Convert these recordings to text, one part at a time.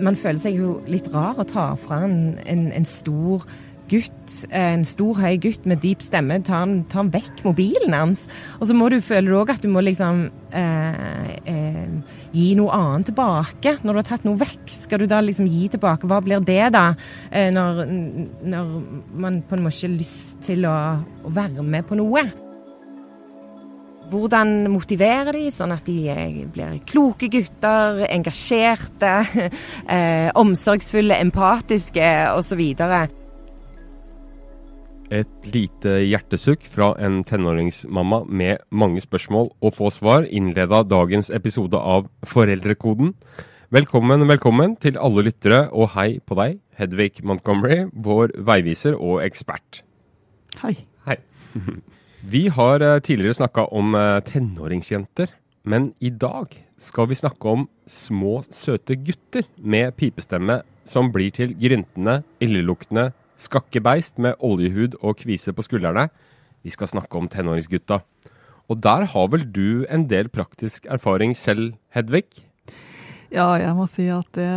man føler seg jo litt rar å ta fra en, en, en stor gutt, en stor, høy gutt med dyp stemme, tar han, tar han vekk mobilen hans. Og så må du føle òg at du må liksom eh, eh, gi noe annet tilbake. Når du har tatt noe vekk, skal du da liksom gi tilbake? Hva blir det da? Eh, når, når, man på en måte ikke har lyst til å, å være med på noe. Hvordan motivere de, sånn at de eh, blir kloke gutter, engasjerte, eh, omsorgsfulle, empatiske osv. Et lite hjertesukk fra en tenåringsmamma med mange spørsmål og få svar innleda dagens episode av Foreldrekoden. Velkommen, velkommen til alle lyttere, og hei på deg, Hedvig Montgomery, vår veiviser og ekspert. Hei. Hei. Vi har eh, tidligere snakka om eh, tenåringsjenter, men i dag skal vi snakke om små, søte gutter med pipestemme som blir til gryntende, illeluktende skakkebeist med oljehud og kvise på skuldrene. Vi skal snakke om tenåringsgutta. Og der har vel du en del praktisk erfaring selv, Hedvig? Ja, jeg må si at det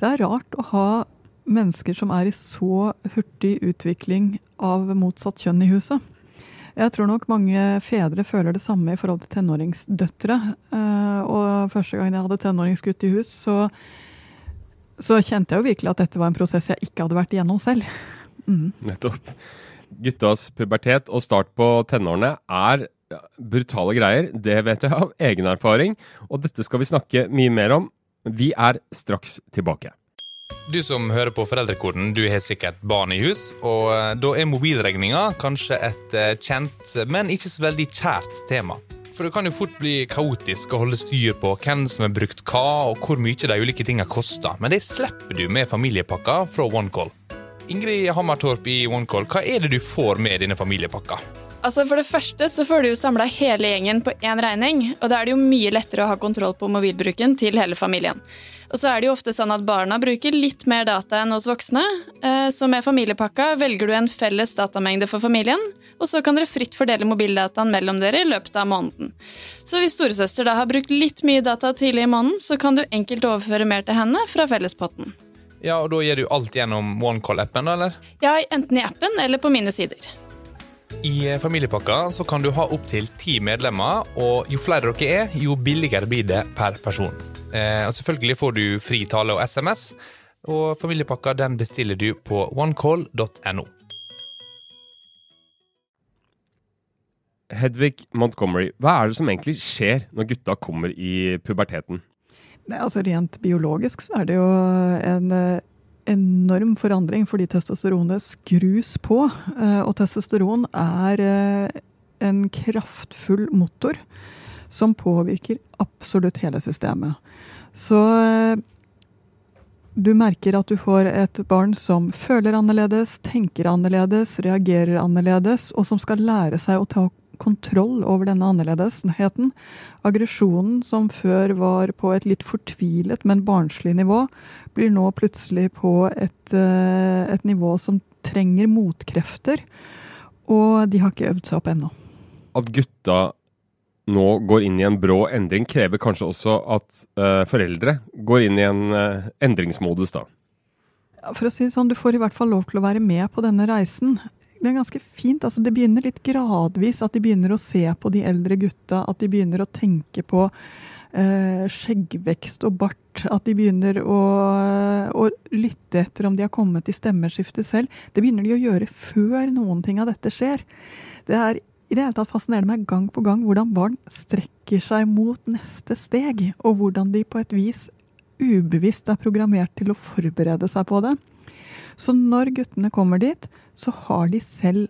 Det er rart å ha mennesker som er i så hurtig utvikling av motsatt kjønn i huset. Jeg tror nok mange fedre føler det samme i forhold til tenåringsdøtre. Eh, og første gang jeg hadde tenåringsgutt i hus, så, så, kjente jeg jo virkelig at dette var en prosess jeg ikke hadde vært igjennom selv. Mm. Nettopp. Guttas pubertet og start på tenårene er brutale greier. Det vet jeg av egen erfaring, og dette skal vi snakke mye mer om. Vi er straks tilbake. Du som hører på Foreldrekoden, du har sikkert barn i hus. Og eh, da er mobilregninga kanskje et eh, kjent, men ikke så veldig kjært tema. For det kan jo fort bli kaotisk å holde styr på hvem som har brukt hva, og hvor mye de ulike tinga koster. Men det slipper du med familiepakka fra OneCall. Ingrid Hammertorp i OneCall, hva er det du får med dine familiepakka? Altså For det første så får du jo samla hele gjengen på én regning, og da er det jo mye lettere å ha kontroll på mobilbruken til hele familien. Og så er det jo ofte sånn at barna bruker litt mer data enn hos voksne, eh, så med familiepakka velger du en felles datamengde for familien, og så kan dere fritt fordele mobildataen mellom dere i løpet av måneden. Så hvis storesøster da har brukt litt mye data tidlig i måneden, så kan du enkelt overføre mer til henne fra fellespotten. Ja, og da gjør du alt gjennom OneCall-appen, da, eller? Ja, enten i appen eller på mine sider. I familiepakka så kan du ha opptil ti medlemmer, og jo flere dere er, jo billigere blir det per person. Eh, og selvfølgelig får du fri tale og SMS, og familiepakka den bestiller du på onecall.no. Hedvig Montgomery, hva er det som egentlig skjer når gutta kommer i puberteten? Nei, altså Rent biologisk så er det jo en eh, enorm forandring fordi testosteronet skrus på. Eh, og testosteron er eh, en kraftfull motor som påvirker absolutt hele systemet. Så eh, du merker at du får et barn som føler annerledes, tenker annerledes, reagerer annerledes, og som skal lære seg å ta kontroll over denne annerledesheten. Aggresjonen som før var på et litt fortvilet, men barnslig nivå, blir nå plutselig på et, eh, et nivå som trenger motkrefter. Og de har ikke øvd seg opp ennå. At gutta nå går inn i en brå endring, krever kanskje også at uh, foreldre går inn i en uh, endringsmodus, da? For å si det sånn, du får i hvert fall lov til å være med på denne reisen. Det er ganske fint. altså Det begynner litt gradvis. At de begynner å se på de eldre gutta. At de begynner å tenke på eh, skjeggvekst og bart. At de begynner å, å, lytte etter om de har kommet i stemmeskifte selv. Det begynner de å gjøre før noen ting av dette skjer. Det er i det hele tatt fascinerer meg gang på gang hvordan barn strekker seg mot neste steg, og hvordan de på et vis ubevisst er programmert til å forberede seg på det. Så når guttene kommer dit, så har de selv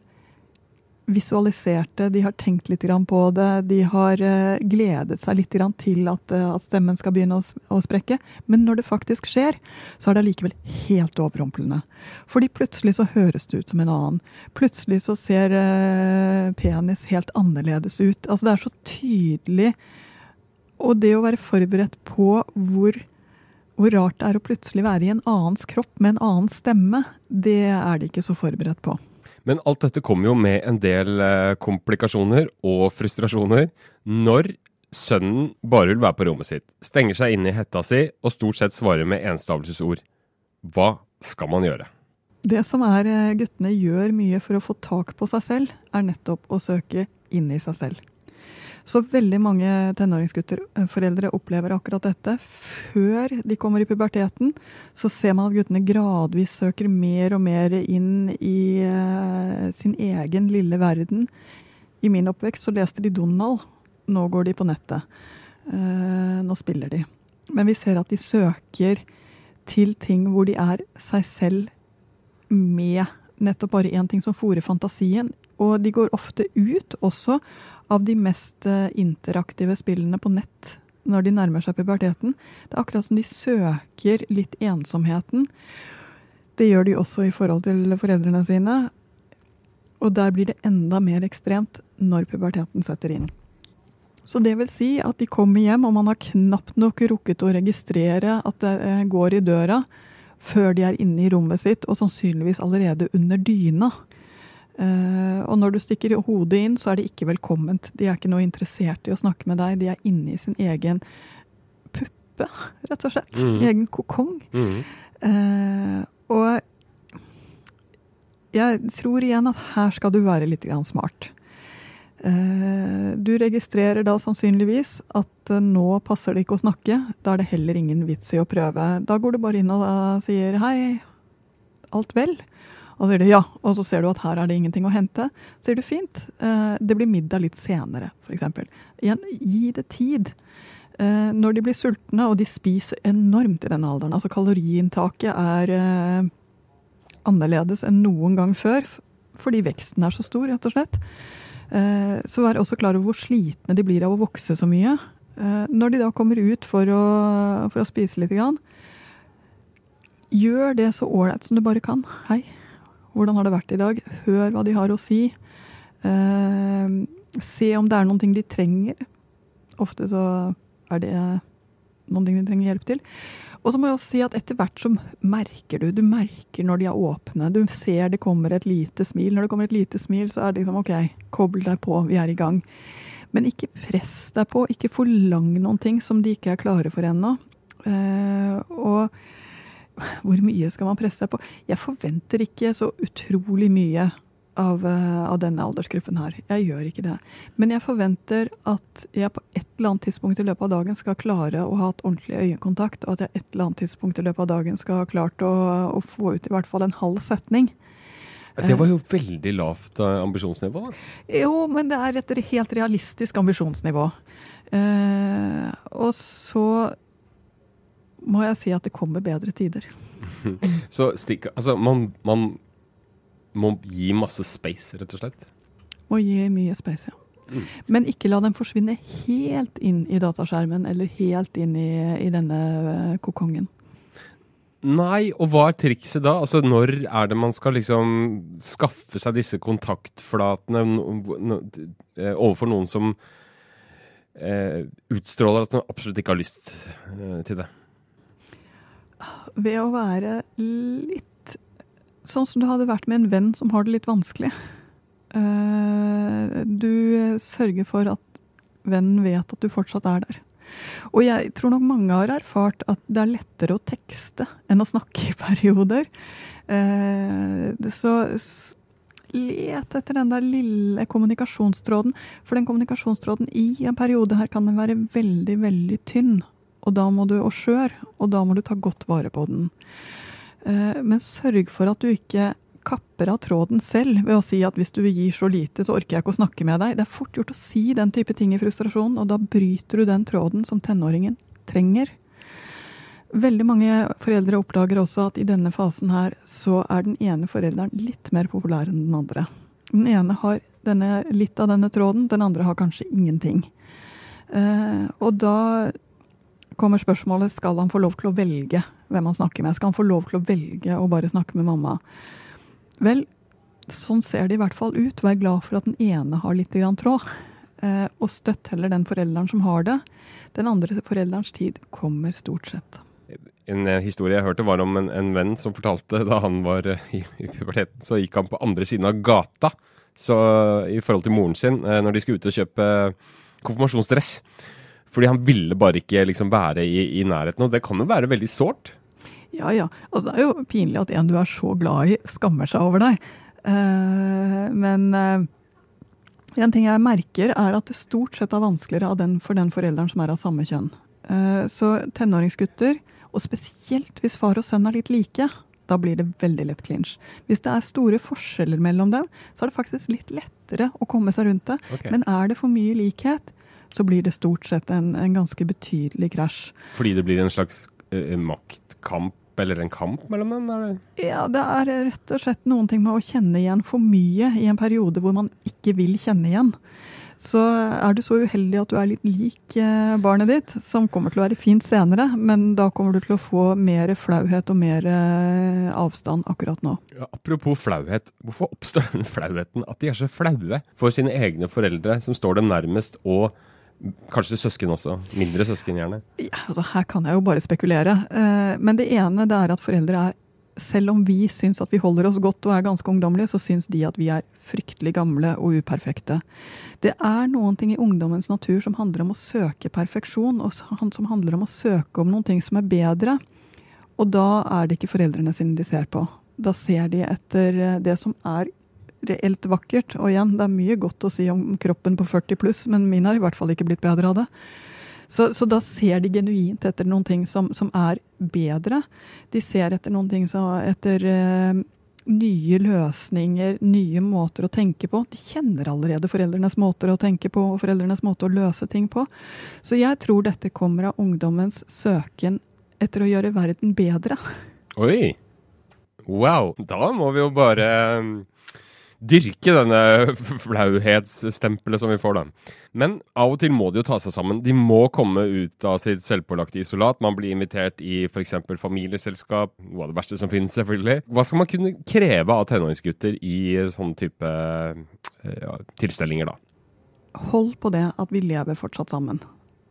visualisert det, de har tenkt litt på det, de har eh, gledet seg litt til eh, at stemmen skal begynne å, sprekke. Men når det faktisk skjer, så er det allikevel helt overrumplende. Fordi plutselig så høres det ut som en annen. Plutselig så ser eh, penis helt annerledes ut. Altså det er så tydelig. Og det å være forberedt på hvor, hvor rart det er å plutselig være i en annens kropp med en annen stemme, det er de ikke så forberedt på. Men alt dette kommer jo med en del eh, komplikasjoner og frustrasjoner. Når sønnen bare vil være på rommet sitt, stenger seg inne i hetta si og stort sett svarer med enstavelsesord. Hva skal man gjøre? Det som er eh, guttene gjør mye for å få tak på seg selv, er nettopp å søke inn i seg selv. Så veldig mange tenåringsgutter, eh, foreldre, opplever akkurat dette. Før de kommer i puberteten, så ser man at guttene gradvis søker mer og mer inn i uh, sin egen lille verden. I min oppvekst så leste de Donald. Nå går de på nettet. Uh, nå spiller de. Men vi ser at de søker til ting hvor de er seg selv med nettopp bare én ting som fòrer fantasien. Og de går ofte ut også av de mest eh, interaktive spillene på nett når de nærmer seg puberteten. Det er akkurat som de søker litt ensomheten. Det gjør de også i forhold til foreldrene sine. Og der blir det enda mer ekstremt når puberteten setter inn. Så det vil si at de kommer hjem, og man har knapt nok rukket å registrere at det eh, går i døra, før de er inne i rommet sitt, og sannsynligvis allerede under dyna. Uh, og når du stikker hodet inn, så er det ikke velkomment. De er ikke noe interessert i å snakke med deg. De er inne i sin egen puppe, rett og slett. Mm. Egen kokong. Mm. Uh, og jeg tror igjen at her skal du være litt smart. Uh, du registrerer da sannsynligvis at nå passer det ikke å snakke. Da er det heller ingen vits i å prøve. Da går du bare inn og sier hei, alt vel? Og så sier du ja, og så ser du at her er det ingenting å hente. Så sier du fint. Eh, det blir middag litt senere, f.eks. Igjen, gi det tid. Eh, når de blir sultne, og de spiser enormt i denne alderen Altså kaloriinntaket er eh, annerledes enn noen gang før, fordi veksten er så stor, rett og slett. Så vær også klar over hvor slitne de blir av å vokse så mye. Når de da kommer ut for å, for å spise litt, gjør det så ålreit som du bare kan. Hei, hvordan har det vært i dag? Hør hva de har å si. Eh, se om det er noen ting de trenger. Ofte så er det noen ting de trenger hjelp til. Og så må jeg også si at etter hvert så merker du. Du merker når de er åpne. Du ser det kommer et lite smil. Når det kommer et lite smil, så er det liksom OK, kobl deg på, vi er i gang. Men ikke press deg på. Ikke forlang noen ting som de ikke er klare for ennå. Eh, og hvor mye skal man presse seg på? Jeg forventer ikke så utrolig mye av, eh, av, denne aldersgruppen her. Jeg gjør ikke det. Men jeg forventer at jeg på et eller annet tidspunkt i løpet av dagen skal klare å ha et ordentlig øyekontakt, og at jeg et eller annet tidspunkt i løpet av dagen skal ha klart å, å få ut i hvert fall en halv setning. Det var jo veldig lavt eh, ambisjonsnivå. da. Jo, men det er et helt realistisk ambisjonsnivå. Eh, og så må jeg si at det kommer bedre tider. Så stikk, altså, man, man, må gi masse space, rett og slett? Må gi mye space, ja. Mm. Men ikke la dem forsvinne helt inn i dataskjermen eller helt inn i, i denne uh, kokongen. Nei, og hva er trikset da? Altså, Når er det man skal liksom skaffe seg disse kontaktflatene eh, overfor noen som eh, utstråler at man absolutt ikke har lyst eh, til det? Ved å være litt sånn som du hadde vært med en venn som har det litt vanskelig. Eh, du sørger for at vennen vet at du fortsatt er der. Og jeg tror nok mange har erfart at det er lettere å tekste enn å snakke i perioder. Eh, så let etter den der lille kommunikasjonstråden. For den kommunikasjonstråden i en periode her kan den være veldig, veldig tynn og da må du, og skjør, og da må du ta godt vare på den. Eh, men sørg for at du ikke kapper av tråden selv ved å si at hvis du gir så lite, så orker jeg ikke å snakke med deg. Det er fort gjort å si den type ting i frustrasjon, og da bryter du den tråden som tenåringen trenger. Veldig mange foreldre oppdager også at i denne fasen her så er den ene forelderen litt mer populær enn den andre. Den ene har denne, litt av denne tråden, den andre har kanskje ingenting. Eh, og da kommer spørsmålet skal han få lov til å velge hvem han snakker med. Skal han få lov til å velge å bare snakke med mamma? Vel, sånn ser det i hvert fall ut. Vær glad for at den ene har litt grann tråd. Eh, og støtt heller den forelderen som har det. Den andre forelderens tid kommer stort sett. En eh, historie jeg hørte var om en, en venn som fortalte da han var eh, i, i puberteten, så gikk han på andre siden av gata så, i forhold til moren sin når de skulle ut og kjøpe konfirmasjonsdress. Fordi han ville bare ikke liksom være i, i nærheten. Og det kan jo være veldig sårt. Ja ja. Altså, det er jo pinlig at en du er så glad i, skammer seg over deg. Uh, men uh, en ting jeg merker, er at det stort sett er vanskeligere den, for den forelderen som er av samme kjønn. Uh, så tenåringsgutter, og spesielt hvis far og sønn er litt like, da blir det veldig lett clinch. Hvis det er store forskjeller mellom dem, så er det faktisk litt lettere å komme seg rundt det. Okay. Men er det for mye likhet, så blir det stort sett en, en ganske betydelig krasj. Fordi det blir en slags maktkamp eller en kamp mellom dem? Eller? Ja, det er rett og slett noen ting med å kjenne igjen for mye i en periode hvor man ikke vil kjenne igjen. Så er du så uheldig at du er litt lik eh, barnet ditt, som kommer til å være fint senere, men da kommer du til å få mer flauhet og mer eh, avstand akkurat nå. Ja, apropos flauhet, hvorfor oppstår den flauheten at de er så flaue for sine egne foreldre, som står dem nærmest, og Kanskje søsken også. Mindre søsken, gjerne. Ja, altså Her kan jeg jo bare spekulere. Eh, men det ene det er at foreldre er Selv om vi syns at vi holder oss godt og er ganske ungdommelige, så syns de at vi er fryktelig gamle og uperfekte. Det er noen ting i ungdommens natur som handler om å søke perfeksjon, og som handler om å søke om noen ting som er bedre. Og da er det ikke foreldrene sine de ser på. Da ser de etter det som er reelt vakkert. Og igjen, det er mye godt å si om kroppen på 40 pluss, men min har i hvert fall ikke blitt bedre av det. Så, så da ser de genuint etter noen ting som, som, er bedre. De ser etter noen ting som etter eh, nye løsninger, nye måter å tenke på. De kjenner allerede foreldrenes måter å tenke på og foreldrenes måte å løse ting på. Så jeg tror dette kommer av ungdommens søken etter å gjøre verden bedre. Oi! Wow! Da må vi jo bare dyrke denne flauhetsstempelet som vi får, da. Men av og til må de jo ta seg sammen. De må komme ut av sitt selvpålagte isolat. Man blir invitert i f.eks. familieselskap, noe av det verste som finnes, selvfølgelig. Hva skal man kunne kreve av tenåringsgutter i sånne type eh, ja, tilstelninger, da? Hold på det at vi lever fortsatt sammen.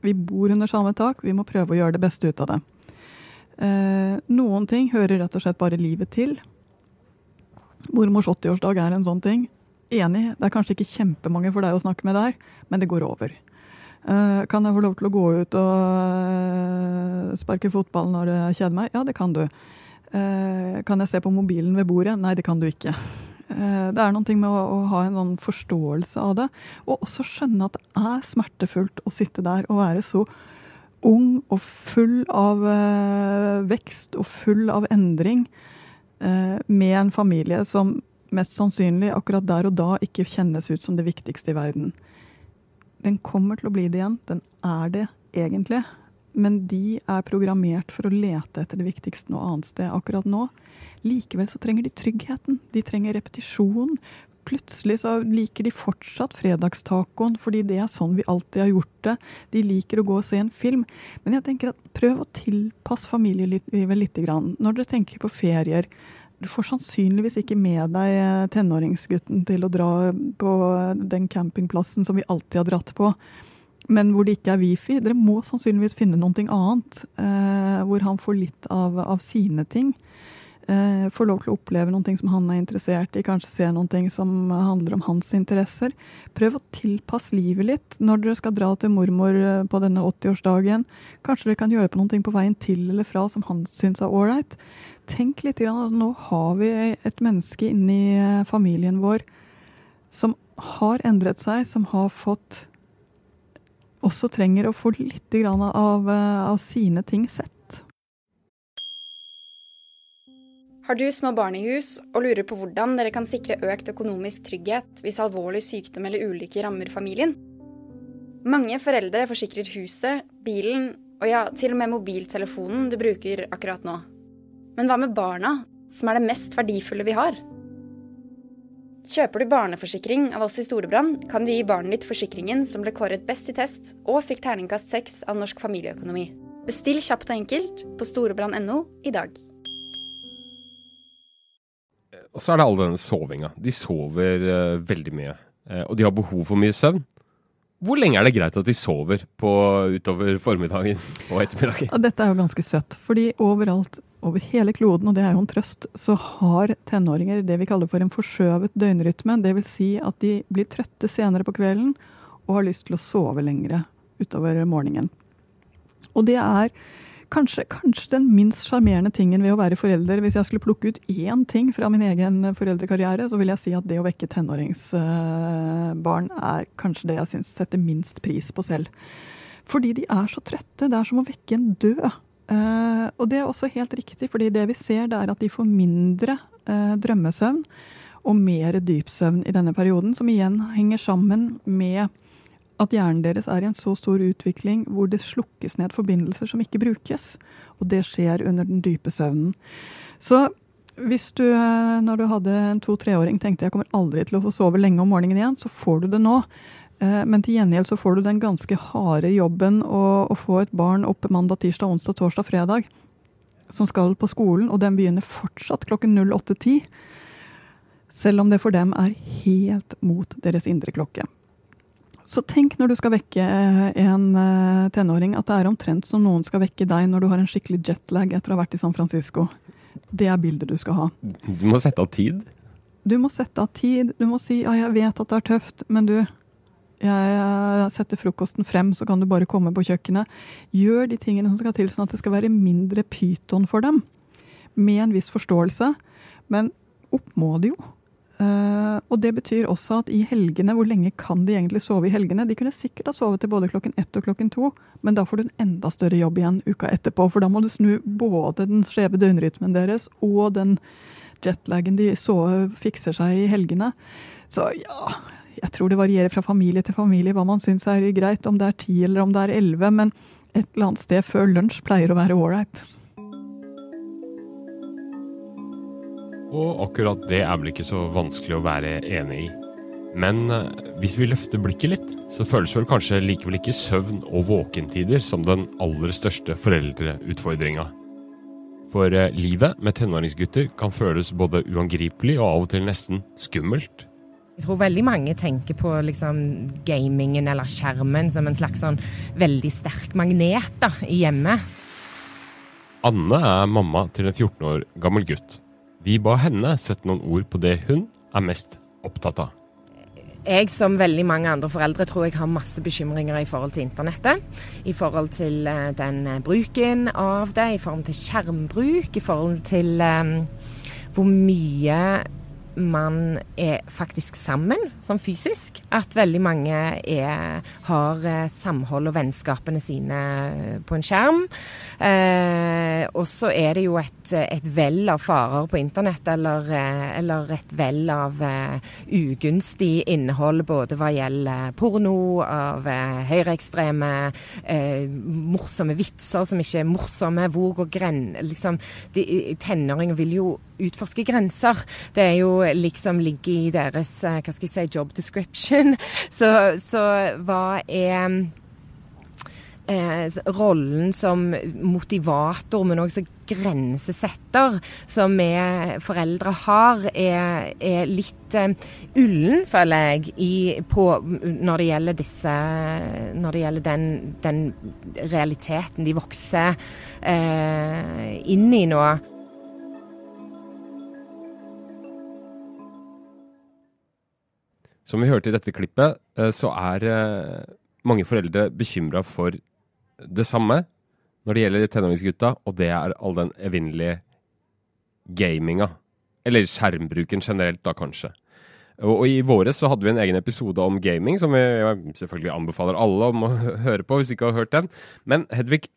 Vi bor under samme tak, vi må prøve å gjøre det beste ut av det. Eh, noen ting hører rett og slett bare livet til. Mormors 80-årsdag er en sånn ting. Enig, det er kanskje ikke kjempemange for deg å snakke med der, men det går over. Uh, kan jeg få lov til å gå ut og uh, sparke fotball når det kjeder meg? Ja, det kan du. Uh, kan jeg se på mobilen ved bordet? Nei, det kan du ikke. det er noe med å, ha en sånn forståelse av det, og også skjønne at det er smertefullt å sitte der og være så ung og full av vekst og full av endring. Eh, med en familie som mest sannsynlig akkurat der og da ikke kjennes ut som det viktigste i verden. Den kommer til å bli det igjen. Den er det egentlig. Men de er programmert for å lete etter det viktigste noe annet sted akkurat nå. Likevel så trenger de tryggheten. De trenger repetisjon. Plutselig så liker de fortsatt fredagstacoen fordi det er sånn vi alltid har gjort det. De liker å gå og se en film. Men jeg tenker at prøv å tilpasse familielivet litt. Når dere tenker på ferier, du får sannsynligvis ikke med deg eh, tenåringsgutten til å dra på den campingplassen som vi alltid har dratt på, men hvor det ikke er wifi. Dere må sannsynligvis finne noe annet, eh, hvor han får litt av, av sine ting. Eh, får lov til å oppleve noe som han er interessert i, kanskje se noe som handler om hans interesser. Prøv å tilpasse livet litt når dere skal dra til mormor eh, på denne 80-årsdagen. Kanskje dere kan gjøre på noe på veien til eller fra som han syns er ålreit tenk litt at nå har vi et menneske inni eh, familien vår som har endret seg, som har fått Også trenger å få litt av, eh, av sine ting sett. Har du små barn i hus og lurer på hvordan dere kan sikre økt økonomisk trygghet hvis alvorlig sykdom eller ulykke rammer familien? Mange foreldre forsikrer huset, bilen og ja, til og med mobiltelefonen du bruker akkurat nå. Men hva med barna, som er det mest verdifulle vi har? Kjøper du barneforsikring av oss i Storebrand, kan du gi barnet ditt forsikringen som ble kåret best i test og fikk terningkast seks av Norsk familieøkonomi. Bestill kjapt og enkelt på storebrand.no i dag. Og så er det all denne sovinga. De sover uh, veldig mye. Uh, og de har behov for mye søvn. Hvor lenge er det greit at de sover på, utover formiddagen og ettermiddagen? Dette er jo ganske søtt, fordi overalt over hele kloden, og det er jo en trøst, så har tenåringer det vi kaller for en forskjøvet døgnrytme. Dvs. Si at de blir trøtte senere på kvelden og har lyst til å sove lengre. utover morgenen. Og det er kanskje, kanskje den minst sjarmerende tingen ved å være forelder. Hvis jeg skulle plukke ut én ting fra min egen foreldrekarriere, så vil jeg si at det å vekke tenåringsbarn er kanskje det jeg syns setter minst pris på selv. Fordi de er så trøtte. Det er som å vekke en død. Uh, og det er også helt riktig, fordi det vi ser, det er at de får mindre uh, drømmesøvn og mer dypsøvn i denne perioden, som igjen henger sammen med at hjernen deres er i en så stor utvikling hvor det slukkes ned forbindelser som ikke brukes. Og det skjer under den dype søvnen. Så hvis du, eh, når du hadde en to-treåring, tenkte jeg kommer aldri til å få sove lenge om morgenen igjen, så får du det nå. Eh, men til gjengjeld så får du den ganske harde jobben å, å få et barn oppe mandag, tirsdag, onsdag, torsdag, fredag, som skal på skolen, og den begynner fortsatt klokken 08.10. Selv om det for dem er helt mot deres indre klokke. Så tenk når du skal vekke eh, en uh, tenåring, at det er omtrent som noen skal vekke deg når du har en skikkelig jetlag etter å ha vært i San Francisco. Det er bildet du skal ha. Du må sette av tid? Du må sette av tid. Du må si ja, jeg vet at det er tøft, men du, jeg setter frokosten frem, så kan du bare komme på kjøkkenet. Gjør de tingene som skal til, sånn at det skal være mindre pyton for dem. Med en viss forståelse. Men opp må det jo. Uh, og det betyr også at i helgene, hvor lenge kan de egentlig sove i helgene? De kunne sikkert ha sovet til både klokken ett og klokken to, men da får du en enda større jobb igjen uka etterpå. For da må du snu både den skjeve døgnrytmen deres og den jetlagen de så fikser seg i helgene. Så ja, jeg tror det varierer fra familie til familie hva man syns er greit, om det er ti eller om det er elleve, men et eller annet sted før lunsj pleier å være ålreit. Og akkurat det er vel ikke så vanskelig å være enig i. Men eh, hvis vi løfter blikket litt, så føles vel kanskje likevel ikke søvn og våkentider som den aller største foreldreutfordringa. For eh, livet med tenåringsgutter kan føles både uangripelig og av og til nesten skummelt. Jeg tror veldig mange tenker på liksom, gamingen eller skjermen som en slags sånn veldig sterk magnet da, i hjemmet. Anne er mamma til en 14 år gammel gutt. Vi ba henne sette noen ord på det hun er mest opptatt av. Jeg som veldig mange andre foreldre tror jeg har masse bekymringer i forhold til internettet. I forhold til uh, den uh, bruken av det, i forhold til skjermbruk, i forhold til um, hvor mye man er faktisk sammen, som fysisk. At veldig mange er, har eh, samhold og vennskapene sine på en skjerm. Eh, og så er det jo et, et vell av farer på internett, eller, eh, eller et vell av uh, ugunstig innhold både hva gjelder porno, av uh, høyreekstreme, uh, morsomme vitser som ikke er morsomme. Hvor går gren... Liksom, tenåringer vil jo utforske grenser. Det er jo liksom ligger i deres hva skal jeg si, job description. Så, så hva er eh, rollen som motivator, men også grensesetter, som vi foreldre har, er, er litt eh, ullen, føler jeg, i, på, når det gjelder disse Når det gjelder den, den realiteten de vokser eh, inn i nå. Som vi hørte i dette klippet, eh, så er eh, mange foreldre bekymra for det samme når det gjelder tenåringsgutta, og det er all den evinnelige gaminga. Eller skjermbruken generelt, da kanskje. Og, og, i våres så hadde vi en egen episode om gaming, som vi selvfølgelig anbefaler alle om å høre på hvis du ikke har hørt den. Men Hedvig,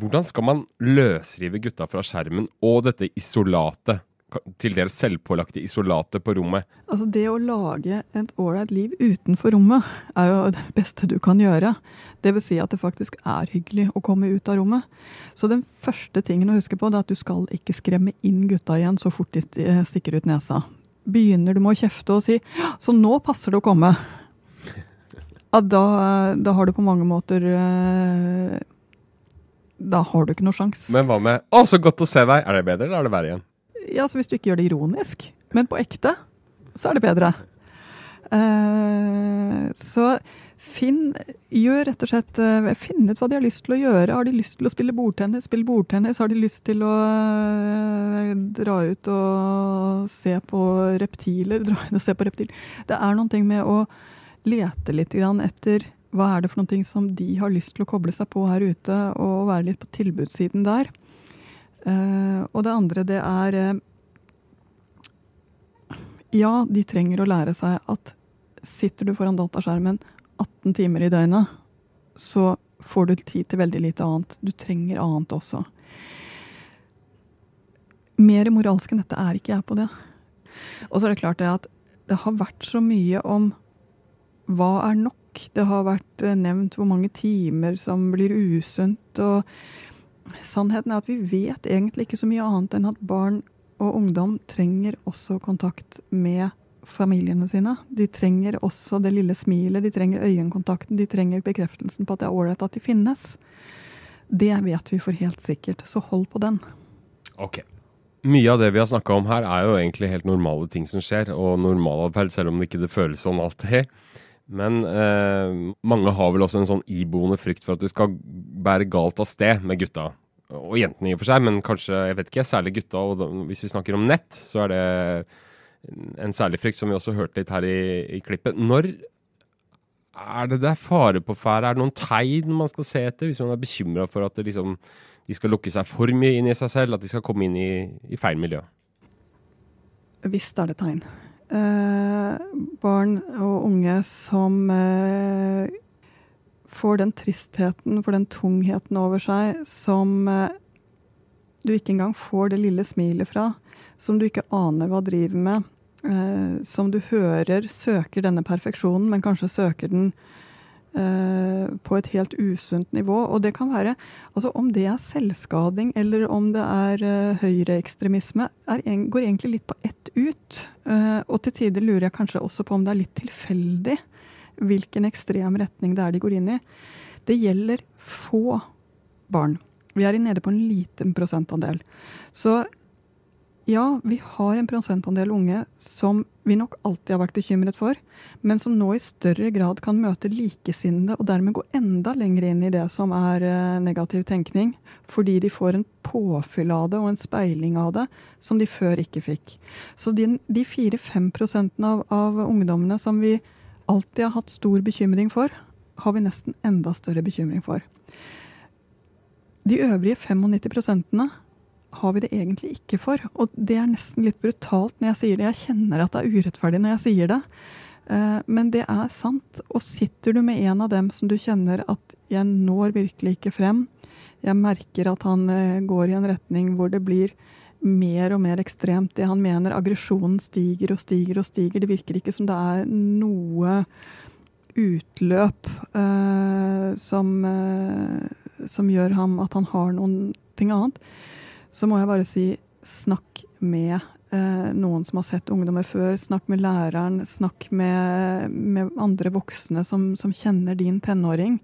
hvordan skal man løsrive gutta fra skjermen og dette isolatet? Til dels selvpålagte isolatet på rommet. Altså Det å lage et ålreit liv utenfor rommet er jo det beste du kan gjøre. Det vil si at det faktisk er hyggelig å komme ut av rommet. Så den første tingen å huske på det er at du skal ikke skremme inn gutta igjen så fort de stikker ut nesa. Begynner du med å kjefte og si 'så nå passer det å komme', ja, da, da har du på mange måter eh, Da har du ikke noe sjans. Men hva med 'å, så godt å se deg', er det bedre eller er det verre igjen? Ja, så hvis du ikke gjør det ironisk, men på ekte, så er det bedre. Uh, så finn Gjør rett og slett uh, Finn ut hva de har lyst til å gjøre. Har de lyst til å spille bordtennis, spill bordtennis. Har de lyst til å uh, dra ut og se på reptiler, dra ut og se på reptiler. Det er noen ting med å lete litt etter Hva er det for noen ting som de har lyst til å koble seg på her ute, og være litt på tilbudssiden der? Uh, og det andre, det er uh, Ja, de trenger å lære seg at sitter du foran dataskjermen 18 timer i døgnet, så får du tid til veldig lite annet. Du trenger annet også. Mer moralsk enn dette er ikke jeg på det. Og så er det klart det at det har vært så mye om hva er nok? Det har vært eh, nevnt hvor mange timer som blir usunt. Og sannheten er at vi vet egentlig ikke så mye annet enn at barn og ungdom trenger også kontakt med familiene sine. De trenger også det lille smilet, de trenger øyekontakten, de trenger bekreftelsen på at det er ålreit at de finnes. Det vet vi for helt sikkert, så hold på den. Ok. Mye av det vi har snakka om her, er jo egentlig helt normale ting som skjer, og normalatferd, selv om det ikke føles sånn alltid. Men eh, mange har vel også en sånn iboende frykt for at det skal bære galt av sted med gutta. Og jentene i og for seg, men kanskje, jeg vet ikke, særlig gutta. Og da, hvis vi snakker om nett, så er det en særlig frykt, som vi også hørte litt her i, i klippet. Når er det der fare på ferde? Er det noen tegn man skal se etter, hvis man er bekymra for at liksom de skal lukke seg for mye inn i seg selv, at de skal komme inn i, i feil miljø? Visst er det tegn. Eh, barn og unge som eh, får den tristheten, får den tungheten over seg, som eh, du ikke engang får det lille smilet fra, som du ikke aner hva driver med, som du hører søker denne perfeksjonen, men kanskje søker den på et helt usunt nivå. Og det kan være altså Om det er selvskading eller om det er uh, høyreekstremisme, går egentlig litt på ett ut. Uh, og til tider lurer jeg kanskje også på om det er litt tilfeldig hvilken ekstrem retning det er de går inn i. Det gjelder få barn. Vi er nede på en liten prosentandel. Så ja, vi har en prosentandel unge som vi nok alltid har vært bekymret for, men som nå i større grad kan møte likesinnede og dermed gå enda lenger inn i det som er eh, negativ tenkning, fordi de får en påfyll av det og en speiling av det som de før ikke fikk. Så de, de 4-5 av, av ungdommene som vi alltid har hatt stor bekymring for, har vi nesten enda større bekymring for. De øvrige 95 prosentene har vi det egentlig ikke for. Og det er nesten litt brutalt når jeg sier det. Jeg kjenner at det er urettferdig når jeg sier det. Eh, men det er sant. Og sitter du med en av dem som du kjenner at jeg når virkelig ikke frem, jeg merker at han eh, går i en retning hvor det blir mer og mer ekstremt det han mener. Aggresjonen stiger og stiger og stiger. Det virker ikke som det er noe utløp uh, som, som gjør ham at han har noe annet så må jeg bare si snakk med eh, noen som har sett ungdommer før. Snakk med læreren, snakk med, med andre voksne som, som, kjenner din tenåring.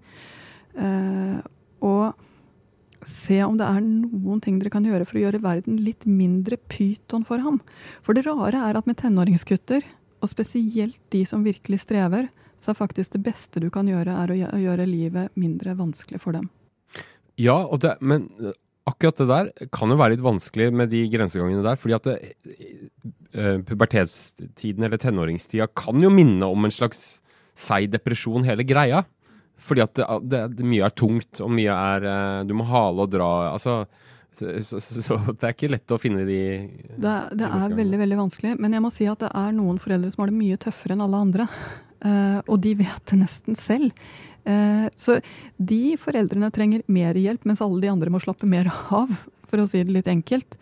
Eh, og se om det er noen ting dere kan gjøre for å gjøre verden litt mindre pyton for ham. For det rare er at med tenåringsgutter, og spesielt de som virkelig strever, så er faktisk det beste du kan gjøre, er å gjøre livet mindre vanskelig for dem. Ja, det, men akkurat det der kan jo være litt vanskelig med de grensegangene der. fordi at uh, pubertetstiden eller tenåringstida kan jo minne om en slags seig depresjon, hele greia. Fordi at det, det, det, mye er tungt, og mye er uh, Du må hale og dra. altså så, så, så, så, det er ikke lett å finne de Det, det er veldig veldig vanskelig. Men jeg må si at det er noen foreldre som har det mye tøffere enn alle andre. Uh, og de vet det nesten selv. Eh, så de foreldrene trenger mer hjelp, mens alle de andre må slappe mer av, for å si det litt enkelt.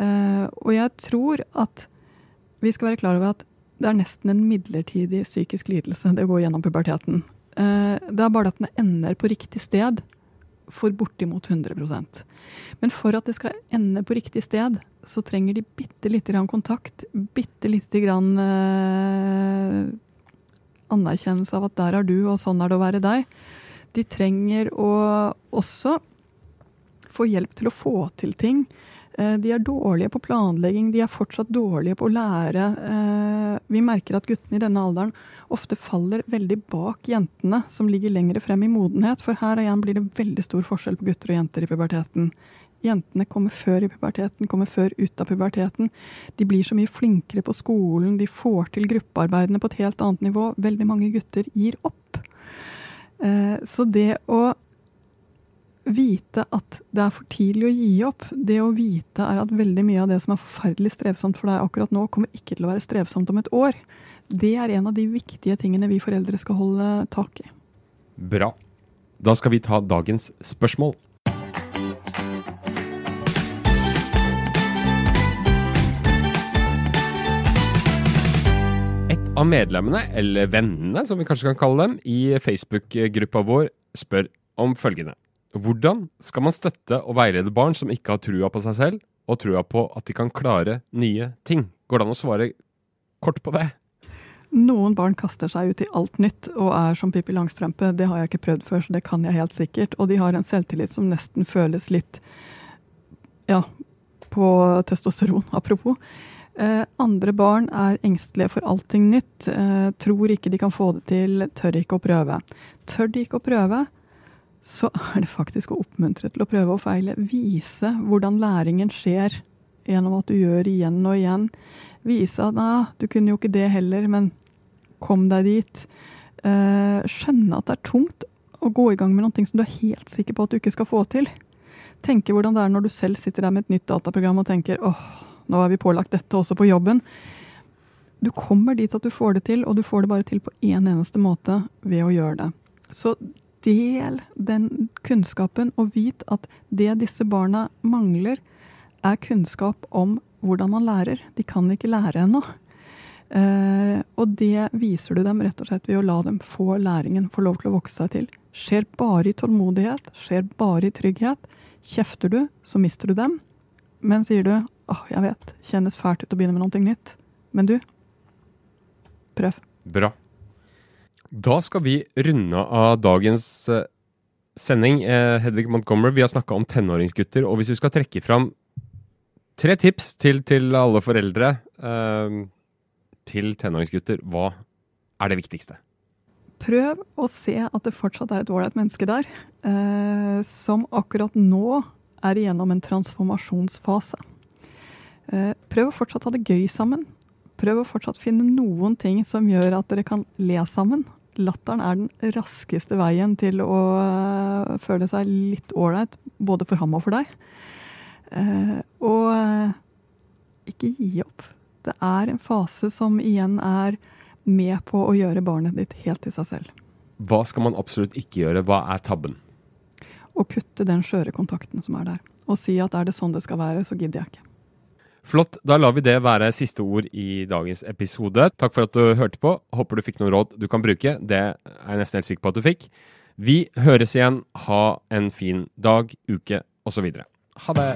Eh, og jeg tror at vi skal være klar over at det er nesten en midlertidig psykisk lidelse det går gjennom puberteten. Eh, det er bare at den ender på riktig sted for bortimot 100% Men for at det skal ende på riktig sted, så trenger de bitte lite grann kontakt, bitte lite grann anerkjennelse av at der er du, og sånn er det å være deg. De trenger å også få hjelp til å få til ting. Eh, de er dårlige på planlegging, de er fortsatt dårlige på å lære. Eh, vi merker at guttene i denne alderen ofte faller veldig bak jentene, som ligger lengre frem i modenhet. For her igjen blir det veldig stor forskjell på gutter og jenter i puberteten. Jentene kommer før i puberteten, kommer før ut av puberteten. De blir så mye flinkere på skolen, de får til gruppearbeidene på et helt annet nivå. Veldig mange gutter gir opp. Eh, så det å vite at det er for tidlig å gi opp, det å vite er at veldig mye av det som er forferdelig strevsomt for deg akkurat nå, kommer ikke til å være strevsomt om et år, det er en av de viktige tingene vi foreldre skal holde tak i. Bra. Da skal vi ta dagens spørsmål. Av medlemmene, eller vennene som vi kanskje kan kalle dem, i Facebook-gruppa vår spør om følgende. Hvordan skal man støtte og veilede barn som ikke har trua på seg selv, og trua på at de kan klare nye ting? Går det an å svare kort på det? Noen barn kaster seg ut i alt nytt og er som Pippi Langstrømpe. Det har jeg ikke prøvd før, så det kan jeg helt sikkert. Og de har en selvtillit som nesten føles litt ja, på testosteron, apropos. Eh, andre barn er engstelige for allting nytt. Eh, tror ikke de kan få det til, tør ikke å prøve. Tør de ikke å prøve, så er det faktisk å oppmuntre til å prøve og feile. Vise hvordan læringen skjer gjennom at du gjør igjen og igjen. Vise at ah, du kunne jo ikke det heller, men kom deg dit. Eh, skjønne at det er tungt å gå i gang med noe som du er helt sikker på at du ikke skal få til. Tenke hvordan det er når du selv sitter der med et nytt dataprogram og tenker åh, nå er vi pålagt dette også på jobben. Du kommer dit at du får det til, og du får det bare til på én en eneste måte ved å gjøre det. Så del den kunnskapen, og vit at det disse barna mangler, er kunnskap om hvordan man lærer. De kan ikke lære ennå. Eh, og det viser du dem rett og slett ved å la dem få læringen få lov til å vokse seg til. Skjer bare i tålmodighet, skjer bare i trygghet. Kjefter du, så mister du dem. Men sier du åh, jeg vet, kjennes fælt ut å begynne med noe nytt. Men du, prøv. Bra. Da skal vi runde av dagens eh, sending. Eh, Hedvig Montgomery, vi har snakka om tenåringsgutter. Og hvis du skal trekke fram tre tips til, til alle foreldre eh, til tenåringsgutter, hva er det viktigste? Prøv å se at det fortsatt er et ålreit menneske der, eh, som akkurat nå er igjennom en transformasjonsfase. Eh, prøv å fortsatt ha det gøy sammen. Prøv å fortsatt finne noen ting som gjør at dere kan le sammen. Latteren er den raskeste veien til å eh, føle seg litt ålreit, både for ham og for deg. Eh, og ikke gi opp. Det er en fase som igjen er med på å gjøre barnet ditt helt til seg selv. Hva skal man absolutt ikke gjøre? Hva er tabben? Å kutte den skjøre kontakten som er der. Og si at er det sånn det skal være, så gidder jeg ikke. Flott. Da lar vi det være siste ord i dagens episode. Takk for at du hørte på. Håper du fikk noen råd du kan bruke. Det er jeg nesten helt sikker på at du fikk. Vi høres igjen. Ha en fin dag, uke osv. Ha det.